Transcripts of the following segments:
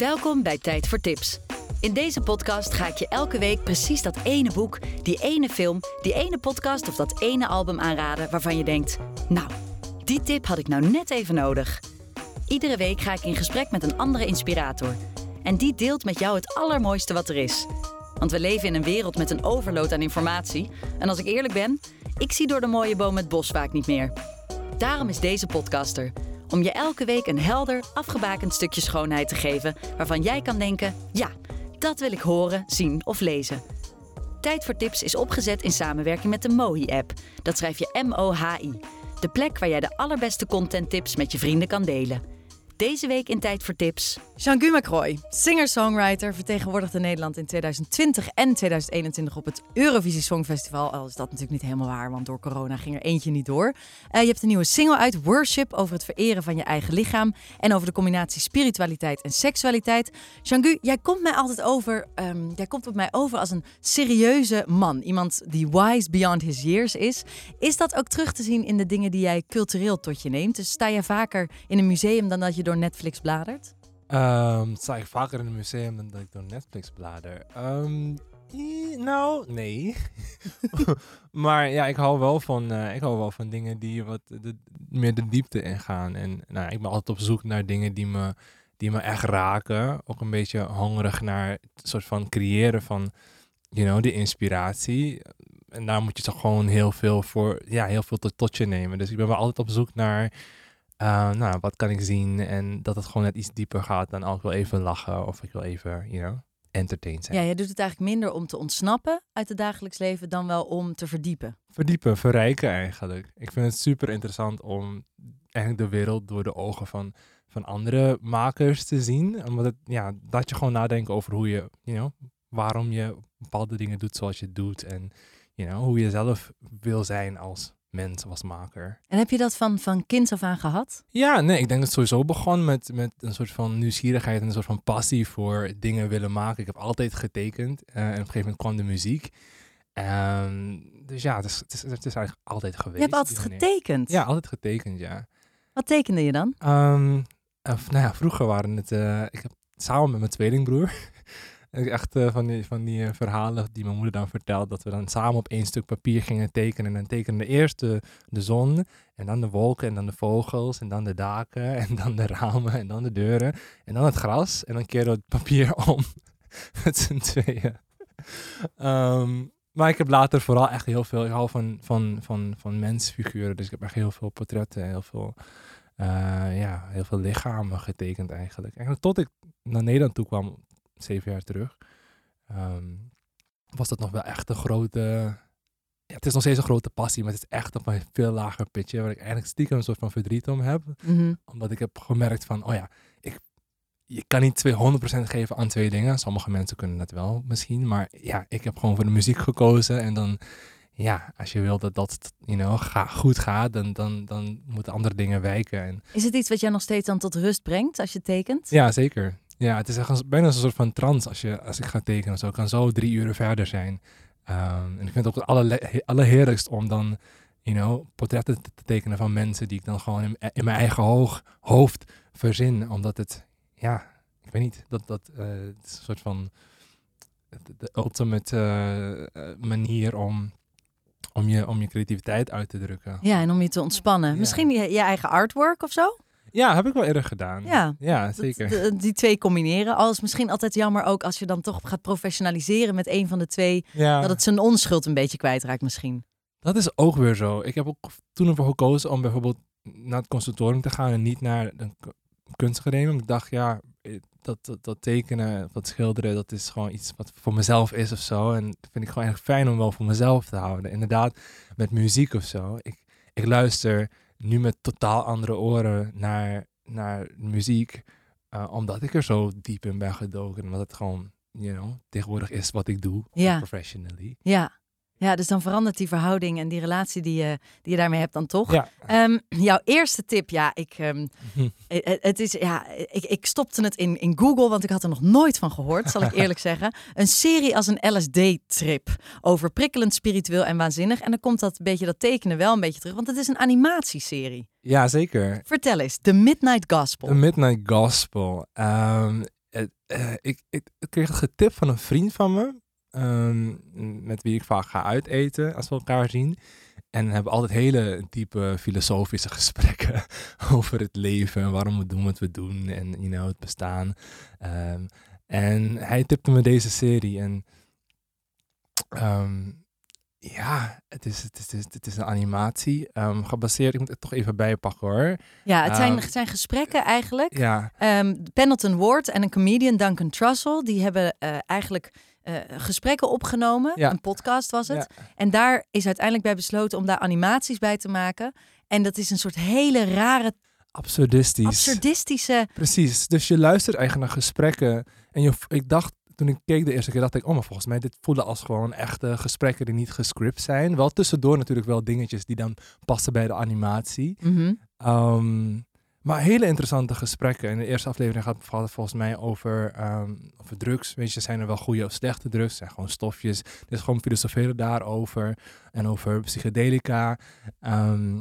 Welkom bij Tijd voor Tips. In deze podcast ga ik je elke week precies dat ene boek, die ene film, die ene podcast of dat ene album aanraden waarvan je denkt: Nou, die tip had ik nou net even nodig. Iedere week ga ik in gesprek met een andere inspirator. En die deelt met jou het allermooiste wat er is. Want we leven in een wereld met een overload aan informatie. En als ik eerlijk ben, ik zie door de mooie boom het bos vaak niet meer. Daarom is deze podcaster. Om je elke week een helder, afgebakend stukje schoonheid te geven waarvan jij kan denken: ja, dat wil ik horen, zien of lezen. Tijd voor Tips is opgezet in samenwerking met de Mohi-app. Dat schrijf je M-O-H-I. De plek waar jij de allerbeste contenttips met je vrienden kan delen. Deze week in Tijd voor Tips. Jean-Guy McRoy, singer-songwriter, vertegenwoordigde Nederland in 2020 en 2021 op het Eurovisie Songfestival. Al is dat natuurlijk niet helemaal waar, want door corona ging er eentje niet door. Uh, je hebt een nieuwe single uit, Worship, over het vereren van je eigen lichaam en over de combinatie spiritualiteit en seksualiteit. Jean-Guy, jij komt mij altijd over, um, jij komt op mij over als een serieuze man. Iemand die wise beyond his years is. Is dat ook terug te zien in de dingen die jij cultureel tot je neemt? Dus sta je vaker in een museum dan dat je door door Netflix bladert? Um, ik vaker in een museum dan dat ik door Netflix blader? Um, nou, nee. maar ja, ik hou wel van, uh, ik hou wel van dingen die wat de, meer de diepte ingaan. En nou, ik ben altijd op zoek naar dingen die me, die me echt raken. Ook een beetje hongerig naar het soort van creëren van, you know, die inspiratie. En daar moet je toch gewoon heel veel voor, ja, heel veel tot, tot je nemen. Dus ik ben wel altijd op zoek naar uh, nou, wat kan ik zien? En dat het gewoon net iets dieper gaat dan als ik wil even lachen of ik wil even, you know, entertained zijn. Ja, je doet het eigenlijk minder om te ontsnappen uit het dagelijks leven dan wel om te verdiepen. Verdiepen, verrijken eigenlijk. Ik vind het super interessant om eigenlijk de wereld door de ogen van, van andere makers te zien. Omdat het, ja, dat je gewoon nadenkt over hoe je, you know, waarom je bepaalde dingen doet zoals je doet. En, you know, hoe je zelf wil zijn als mens was maker. En heb je dat van, van kinds af aan gehad? Ja, nee, ik denk dat het sowieso begon met, met een soort van nieuwsgierigheid en een soort van passie voor dingen willen maken. Ik heb altijd getekend uh, en op een gegeven moment kwam de muziek. Um, dus ja, het is, het, is, het is eigenlijk altijd geweest. Je hebt altijd getekend? Ja, altijd getekend, ja. Wat tekende je dan? Um, nou ja, vroeger waren het, uh, ik heb samen met mijn tweelingbroer, Echt uh, van die, van die uh, verhalen die mijn moeder dan vertelt. Dat we dan samen op één stuk papier gingen tekenen. En dan tekende eerst de, de zon. En dan de wolken. En dan de vogels. En dan de daken. En dan de ramen. En dan de deuren. En dan het gras. En dan keerde het papier om. Met z'n tweeën. Um, maar ik heb later vooral echt heel veel. Ik hou van, van, van, van mensfiguren. Dus ik heb echt heel veel portretten. Heel veel, uh, ja, heel veel lichamen getekend eigenlijk. Eigenlijk tot ik naar Nederland toe kwam zeven jaar terug, um, was dat nog wel echt een grote. Ja, het is nog steeds een grote passie, maar het is echt op een veel lager pitje. Waar ik eigenlijk stiekem een soort van verdriet om heb. Mhm. Omdat ik heb gemerkt van, oh ja, ik, je kan niet 200% geven aan twee dingen. Sommige mensen kunnen dat wel misschien. Maar ja, ik heb gewoon voor de muziek gekozen. En dan, ja, als je wil dat dat you know, ga, goed gaat, dan, dan, dan moeten andere dingen wijken. En... Is het iets wat jij nog steeds dan tot rust brengt als je tekent? Ja, zeker. Ja, het is echt bijna een soort van trance als, je, als ik ga tekenen. Zo kan zo drie uur verder zijn. Um, en ik vind het ook het alle, allerheerlijkst om dan, you know, portretten te tekenen van mensen die ik dan gewoon in, in mijn eigen hoog, hoofd verzin. Omdat het, ja, ik weet niet, dat, dat uh, het is een soort van de ultimate uh, manier om om je, om je creativiteit uit te drukken. Ja, en om je te ontspannen. Misschien je, je eigen artwork of zo? Ja, heb ik wel eerder gedaan. Ja, ja zeker. die twee combineren. Al is misschien altijd jammer ook als je dan toch gaat professionaliseren met een van de twee. Ja. Dat het zijn onschuld een beetje kwijtraakt misschien. Dat is ook weer zo. Ik heb ook toen ervoor gekozen om bijvoorbeeld naar het conservatorium te gaan en niet naar een kunstacademie. Ik dacht, ja, eh, dat, dat, dat, tekenen, dat schilderen, dat is gewoon iets wat voor mezelf is of zo. En dat vind ik gewoon eigenlijk fijn om wel voor mezelf te houden. Inderdaad, met muziek of zo. Ik, ik luister nu met totaal andere oren naar, naar muziek. Uh, omdat ik er zo diep in ben gedoken. Omdat het gewoon, you know, tegenwoordig is wat ik doe. Ja. Professionally. Ja. Ja, dus dan verandert die verhouding en die relatie die je, die je daarmee hebt dan toch. Ja. Um, jouw eerste tip, ja, ik, um, het, het, is, ja ik, ik stopte het in, in Google, want ik had er nog nooit van gehoord, zal ik eerlijk zeggen. Een serie als een LSD-trip over prikkelend, spiritueel en waanzinnig. En dan komt dat beetje dat tekenen wel een beetje terug, want het is een animatieserie. Ja, zeker. Vertel eens, The Midnight Gospel. The Midnight Gospel. Um, eh, eh, ik, ik, ik kreeg het getipt van een vriend van me. Ehm, met wie ik vaak ga uiteten als we elkaar zien. En we hebben altijd hele diepe filosofische gesprekken over het leven. En waarom we doen wat we doen. En you know, het bestaan. Ehm, en hij tipte me deze serie. En ehm, ja, het is, het, is, het, is, een animatie. gebaseerd, ik moet het toch even bijpakken hoor. Ja, het zijn, het zijn gesprekken eigenlijk. Ja, Ehm, Pendleton Ward en een comedian, Duncan Trussell, die hebben eh, eigenlijk eh, gesprekken opgenomen. Ja. Een podcast was het. Ja. En daar is uiteindelijk bij besloten om daar animaties bij te maken. En dat is een soort hele rare, absurdistisch. absurdistische... Precies. Dus je luistert eigenlijk naar gesprekken. En je, ik dacht, toen ik keek de eerste keer, dacht ik, oh, maar volgens mij, dit voelde als gewoon echte gesprekken die niet gescript zijn. Wel tussendoor natuurlijk wel dingetjes die dan passen bij de animatie. Ehm, maar hele interessante gesprekken. In de eerste aflevering gaat het volgens mij over, ehm, over drugs. Weet je, zijn er wel goede of slechte drugs? Zijn gewoon stofjes. Dus gewoon filosoferen daarover. En over psychedelica. Ehm,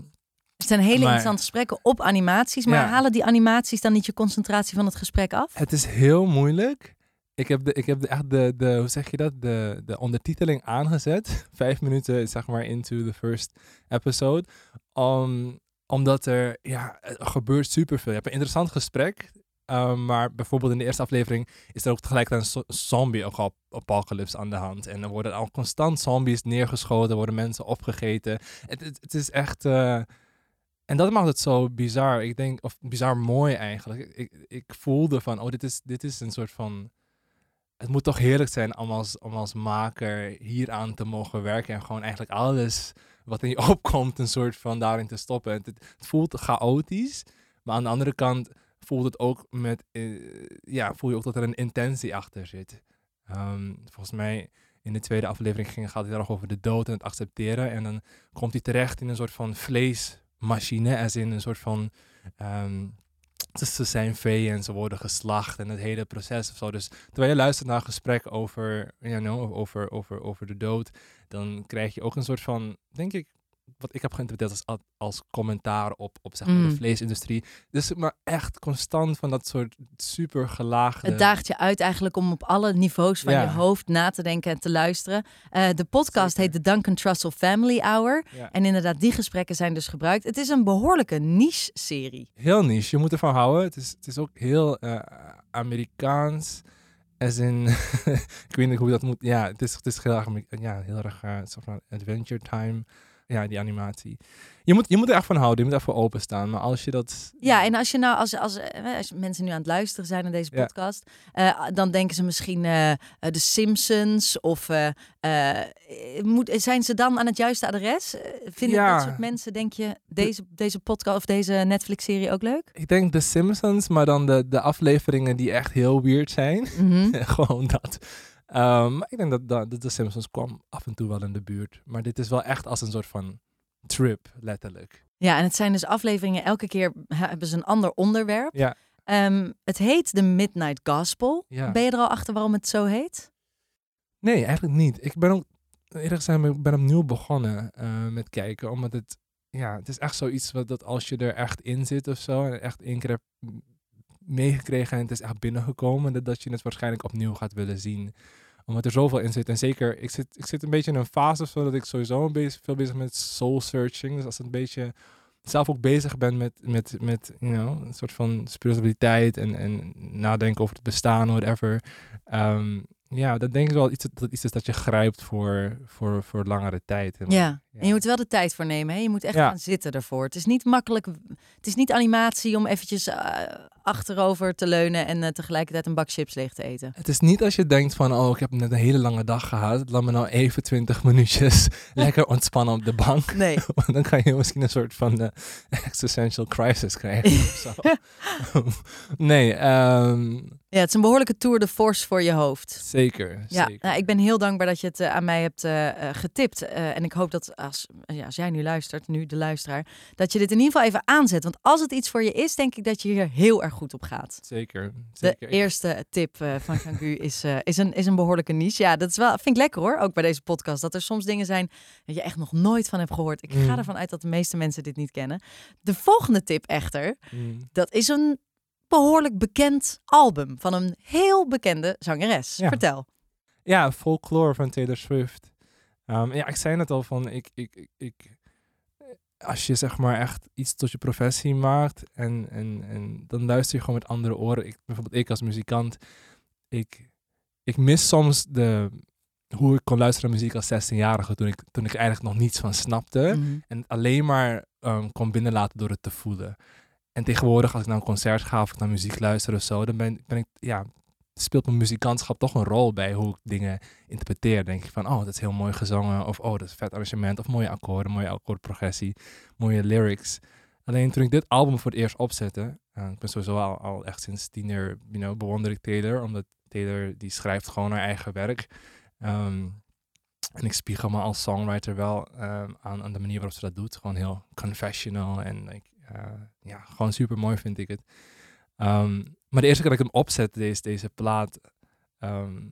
Het zijn hele Maar- interessante gesprekken op animaties. Maar Ja. halen die animaties dan niet je concentratie van het gesprek af? Het is heel moeilijk. Ik heb, de, ik heb de, echt de, de, hoe zeg je dat, de, de ondertiteling aangezet. Vijf minuten, zeg maar, into the first episode. Om, omdat er, ja, gebeurt superveel. Je hebt een interessant gesprek. um, maar bijvoorbeeld in de eerste aflevering is er ook tegelijkertijd een zo- zombie-apocalypse aan de hand. En er worden al constant zombies neergeschoten, worden mensen opgegeten. Het, het, is echt... eh, en dat maakt het zo bizar. Ik denk, of bizar mooi eigenlijk. Ik, ik, ik voelde van, oh, dit is, dit is een soort van. Het moet toch heerlijk zijn om als, om als maker hieraan te mogen werken. En gewoon eigenlijk alles wat in je opkomt, een soort van daarin te stoppen. Het, het voelt chaotisch. Maar aan de andere kant voelt het ook met. eh, ja, voel je ook dat er een intentie achter zit. Ehm, volgens mij. In de tweede aflevering ging, gaat het heel erg over de dood en het accepteren. En dan komt hij terecht in een soort van vleesmachine. Als in een soort van. ehm, ze zijn vee en ze worden geslacht en het hele proces of zo. Dus terwijl je luistert naar een gesprek over, you know, over, over, over de dood, dan krijg je ook een soort van, denk ik, wat ik heb geïnterpreteerd als, als commentaar op, op zeg maar, Mm. de vleesindustrie. Dus maar echt constant van dat soort super gelaagde... Het daagt je uit eigenlijk om op alle niveaus van Ja. je hoofd na te denken en te luisteren. Eh, de podcast Zeker. heet de Duncan Trussell Family Hour. Ja. En inderdaad, die gesprekken zijn dus gebruikt. Het is een behoorlijke niche-serie. Heel niche. Je moet ervan houden. Het is, het is ook heel eh, Amerikaans. As in, ik weet niet hoe dat moet. Ja, het is, het is heel erg, ja, heel erg soort van adventure time. Ja, die animatie. Je moet, je moet er echt van houden. Je moet er voor openstaan. Maar als je dat... Ja, en als je nou, als, als, eh, als mensen nu aan het luisteren zijn naar deze Ja. podcast, eh, dan denken ze misschien eh de Simpsons of eh, moet, zijn ze dan aan het juiste adres? Vinden Ja. dat soort mensen, denk je, deze, deze podcast of deze Netflix-serie ook leuk? Ik denk The Simpsons, maar dan de, de afleveringen die echt heel weird zijn. Mhm. Gewoon dat. Maar ik denk dat, dat, dat The Simpsons kwam af en toe wel in de buurt. Maar dit is wel echt als een soort van trip, letterlijk. Ja, en het zijn dus afleveringen, elke keer hebben ze een ander onderwerp. Ja. Ehm, het heet de Midnight Gospel. Ja. Ben je er al achter waarom het zo heet? Nee, eigenlijk niet. Ik ben ook, eerlijk gezegd, ik ben opnieuw begonnen eh, met kijken. Omdat het, ja, het is echt zoiets wat dat als je er echt in zit of zo. En echt één keer meegekregen en het is echt binnengekomen. Dat, dat je het waarschijnlijk opnieuw gaat willen zien. Omdat er zoveel in zit. En zeker, ik zit, ik zit een beetje in een fase of zo dat ik sowieso een beetje veel bezig ben met soul searching. Dus als een beetje zelf ook bezig ben met, met, met you know, een soort van spiritualiteit en, en nadenken over het bestaan, whatever. Ehm, ja, dat denk ik wel iets, dat iets is dat je grijpt voor, voor, voor langere tijd. En- Ja. En je moet wel de tijd voor nemen. Hè? Je moet echt Ja. gaan zitten ervoor. Het is niet makkelijk. Het is niet animatie om eventjes eh, achterover te leunen en eh, tegelijkertijd een bak chips leeg te eten. Het is niet als je denkt van, oh, ik heb net een hele lange dag gehad. Laat me nou even 20 minuutjes lekker ontspannen op de bank. Nee. Want dan kan je misschien een soort van eh, existential crisis krijgen of zo. nee, ehm, Ja, het is een behoorlijke tour de force voor je hoofd. zeker. Ja, zeker. nou, ik ben heel dankbaar dat je het aan mij hebt getipt. Eh, en ik hoop dat als, ja, als jij nu luistert, nu de luisteraar, dat je dit in ieder geval even aanzet. Want als het iets voor je is, denk ik dat je hier heel erg goed op gaat. Zeker. De zeker. Ik- eerste tip eh, van Jean-Gu is, eh, is, een, is een behoorlijke niche. Ja, dat is wel, vind ik lekker hoor, ook bij deze podcast. Dat er soms dingen zijn dat je echt nog nooit van hebt gehoord. Ik ga Mm. ervan uit dat de meeste mensen dit niet kennen. De volgende tip echter, Mm. dat is een behoorlijk bekend album van een heel bekende zangeres. Ja. Vertel. Ja, Folklore van Taylor Swift. Ehm, ja, ik zei net al van, ik, ik, ik, ik, als je zeg maar echt iets tot je professie maakt en, en, en dan luister je gewoon met andere oren. Ik, bijvoorbeeld ik als muzikant, ik, ik mis soms de, hoe ik kon luisteren naar muziek als 16-jarige toen ik, toen ik eigenlijk nog niets van snapte. Mhm. En alleen maar um, kon binnenlaten door het te voelen. En tegenwoordig, als ik naar een concert ga of ik naar muziek luister of zo, dan ben, ben ik, ja, speelt mijn muzikantschap toch een rol bij hoe ik dingen interpreteer. Denk ik van, oh, dat is heel mooi gezongen. Of, oh, dat is vet arrangement. Of mooie akkoorden, mooie akkoordprogressie, mooie lyrics. Alleen toen ik dit album voor het eerst opzette, uh, ik ben sowieso al, al echt sinds tiener, you know, bewonder ik Taylor. Omdat Taylor, die schrijft gewoon haar eigen werk. Um, en ik spiegel me als songwriter wel um, aan, aan de manier waarop ze dat doet. Gewoon heel confessional en like, uh, ja, gewoon super mooi vind ik het. Um, maar de eerste keer dat ik hem opzet, deze, deze plaat, um,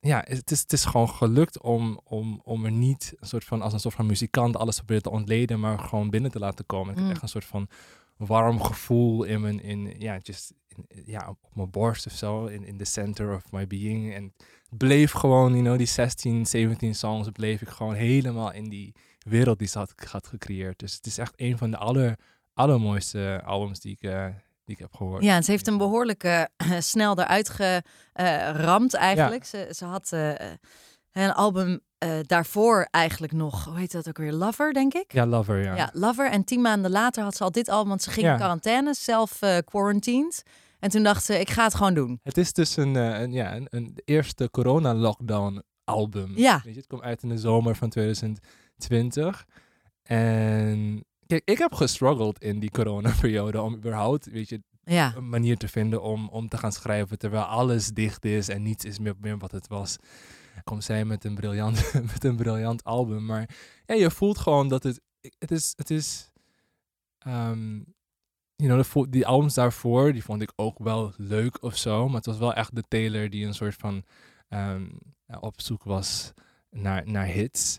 ja, het is, het is gewoon gelukt om, om, om er niet een soort van, als een soort van muzikant alles proberen te ontleden, maar gewoon binnen te laten komen. Ik Mm. heb echt een soort van warm gevoel in mijn, in, ja, just, in, ja, op mijn borst of zo, in, in the center of my being. En bleef gewoon, you know, die 16, 17 songs, bleef ik gewoon helemaal in die wereld die ze had, had gecreëerd. Dus het is echt een van de aller, allermooiste albums die ik, uh, die ik heb gehoord. Ja, ze heeft hem behoorlijk uh, snel eruit geramd eigenlijk. Ja. Ze, ze had uh, een album uh, daarvoor eigenlijk nog, hoe heet dat ook weer? Lover, denk ik? Ja, Lover, ja. Ja, Lover. En tien maanden later had ze al dit album, want ze ging Ja. in quarantaine, zelf quarantined. En toen dacht ze, ik ga het gewoon doen. Het is dus een, eh, een, ja, een, een eerste corona-lockdown album. Ja. Weet je, het komt uit in de zomer van 2020. En kijk, ik heb gestruggeld in die corona-periode om überhaupt, weet je, Ja. een manier te vinden om, om te gaan schrijven terwijl alles dicht is en niets is meer, meer wat het was. Komt zij met een briljant, met een briljant album. Maar ja, je voelt gewoon dat het, het is, het is, um, you know, die albums daarvoor, die vond ik ook wel leuk of zo. Maar het was wel echt de Taylor die een soort van um, ja, op zoek was naar, naar hits.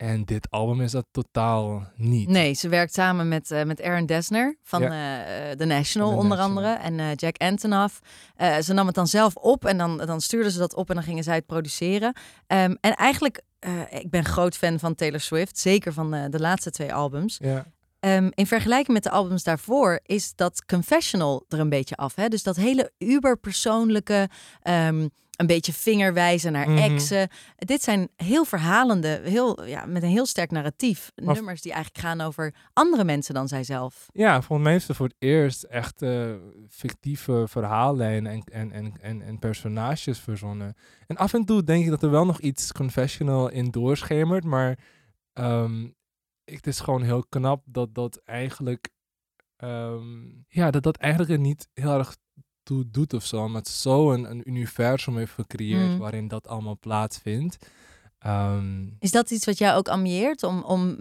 En dit album is dat totaal niet. Nee, ze werkt samen met, uh, met Aaron Dessner van Ja. uh, The National The onder National. andere. En uh, Jack Antonoff. Ze nam het dan zelf op en dan, dan stuurden ze dat op en dan gingen zij het produceren. Um, en eigenlijk, ik ben groot fan van Taylor Swift. Zeker van de laatste twee albums. Ja. Um, in vergelijking met de albums daarvoor is dat Confessional er een beetje af. Hè? Dus dat hele uberpersoonlijke, um, een beetje vingerwijzen naar Mhm. exen. Dit zijn heel verhalende, heel, ja, met een heel sterk narratief. Maar- Nummers die eigenlijk gaan over andere mensen dan zijzelf. Ja, heeft ze voor het eerst echt eh, fictieve verhaallijnen en, en, en, en, en personages verzonnen. En af en toe denk ik dat er wel nog iets confessional in doorschemert, maar ehm, het is gewoon heel knap dat dat eigenlijk, ehm, ja, dat dat eigenlijk er niet heel erg toe doet of zo, maar het zo een, een universum heeft gecreëerd Mm. waarin dat allemaal plaatsvindt. Ehm, Is dat iets wat jou ook ambieert om, om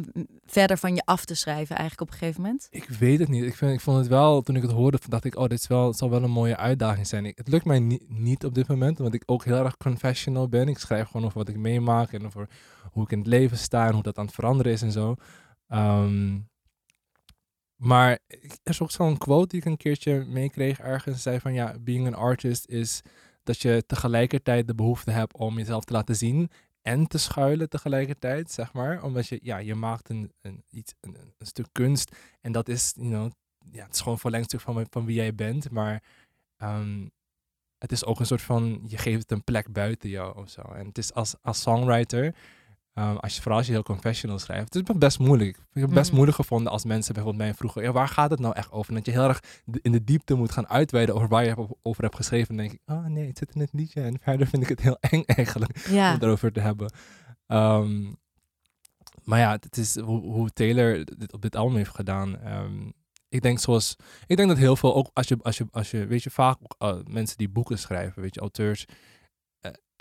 verder van je af te schrijven eigenlijk op een gegeven moment? Ik weet het niet. Ik, vind, ik vond het wel, toen ik het hoorde, dacht ik, oh, dit is wel, het zal wel een mooie uitdaging zijn. Ik, het lukt mij ni- niet op dit moment, want ik ook heel erg confessional ben. Ik schrijf gewoon over wat ik meemaak en over hoe ik in het leven sta en hoe dat aan het veranderen is en zo. Ehm, maar er is ook zo'n quote die ik een keertje meekreeg ergens. zei van, ja, being an artist is dat je tegelijkertijd de behoefte hebt om jezelf te laten zien en te schuilen tegelijkertijd, zeg maar. Omdat je, ja, je maakt een, een, iets, een, een stuk kunst en dat is, you know, ja, het is gewoon een verlengstuk van, van wie jij bent, maar ehm, het is ook een soort van, je geeft het een plek buiten jou of zo. En het is als, als songwriter, ehm, als je, vooral als je heel confessional schrijft, het is best moeilijk. Ik heb het best Mhm. moeilijk gevonden als mensen bijvoorbeeld mij vroegen, ja, waar gaat het nou echt over? En dat je heel erg in de diepte moet gaan uitweiden over waar je over hebt geschreven. Dan denk ik, oh nee, het zit in het liedje. En verder vind ik het heel eng eigenlijk Ja, om daarover te hebben. Ehm, maar ja, het is hoe, hoe Taylor dit op dit album heeft gedaan. ehm, ik denk zoals, ik denk dat heel veel, ook als je, als je, als je weet je, vaak ook, eh, mensen die boeken schrijven, weet je, auteurs.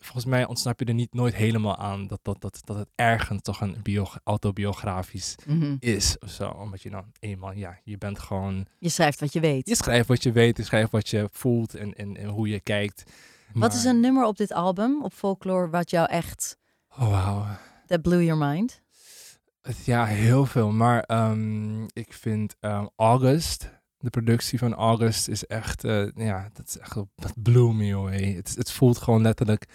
Volgens mij ontsnap je er niet nooit helemaal aan dat, dat, dat, dat het ergens toch een bio, autobiografisch Mhm. is of zo. Omdat je dan eenmaal, ja, je bent gewoon, je schrijft wat je weet. je schrijft wat je weet, je schrijft wat je voelt en, en, en hoe je kijkt. Wat is een nummer op dit album, op Folklore, wat jou echt, Oh, wauw. that blew your mind? Ja, heel veel. Maar ehm, ik vind ehm, August De productie van August is echt, uh, ja, dat is echt, dat blew me away. Het, het voelt gewoon letterlijk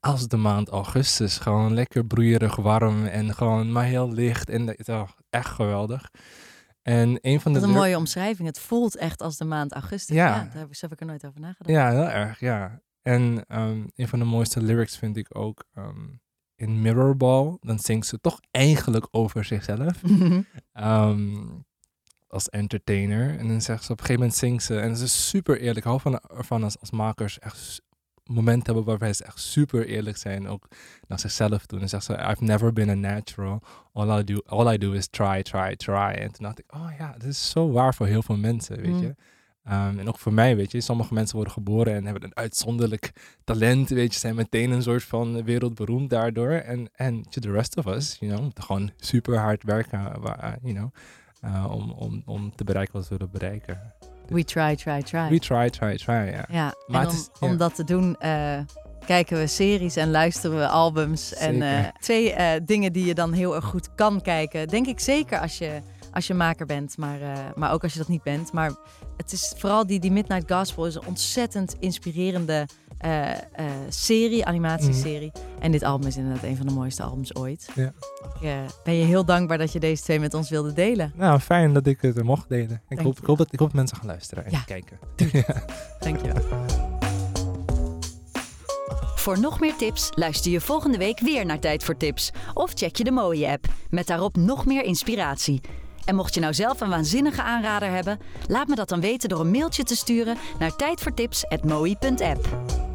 als de maand augustus. Gewoon lekker broeierig warm en gewoon maar heel licht en het is echt geweldig. En een van de dat is een mooie omschrijving. Het voelt echt als de maand augustus. Ja, ja daar heb ik er nooit over nagedacht. Ja, heel erg, ja. En um, een van de mooiste lyrics vind ik ook um, in Mirrorball. Dan zingt ze toch eigenlijk over zichzelf. um, als entertainer. En dan zegt ze op een gegeven moment zingt ze. En ze is super eerlijk. Ik hou van, ervan als, als makers echt momenten hebben waarbij ze echt super eerlijk zijn. Ook naar zichzelf doen. En zegt ze, I've never been a natural. All I do, all I do is try, try, try. En toen dacht ik, oh ja, dit is zo waar voor heel veel mensen, weet mm. je. Um, en ook voor mij, weet je, sommige mensen worden geboren en hebben een uitzonderlijk talent, weet je, zijn meteen een soort van wereldberoemd daardoor. En, en the rest of us, you know, gewoon super hard werken, uh, you know, uh, om, om, om te bereiken wat we willen bereiken. We try, try, try. We try, try, try, ja. Ja, maar om, om dat te doen uh, kijken we series en luisteren we albums. Zeker. En twee dingen die je dan heel erg goed kan kijken, denk ik zeker als je als je maker bent, maar, maar ook als je dat niet bent. Maar het is vooral die, die Midnight Gospel is een ontzettend inspirerende uh, uh, serie, animatieserie. Mm. En dit album is inderdaad een van de mooiste albums ooit. Ja. Ik ben je heel dankbaar dat je deze twee met ons wilde delen. Nou, fijn dat ik het mocht delen. Ik hoop, ik hoop, dat, ik hoop dat mensen gaan luisteren en ja. kijken. ja. Dankjewel. Voor nog meer tips luister je volgende week weer naar Tijd voor Tips. Of check je de mooie app, met daarop nog meer inspiratie. En mocht je nou zelf een waanzinnige aanrader hebben, laat me dat dan weten door een mailtje te sturen naar tijdvoortips.moi.app.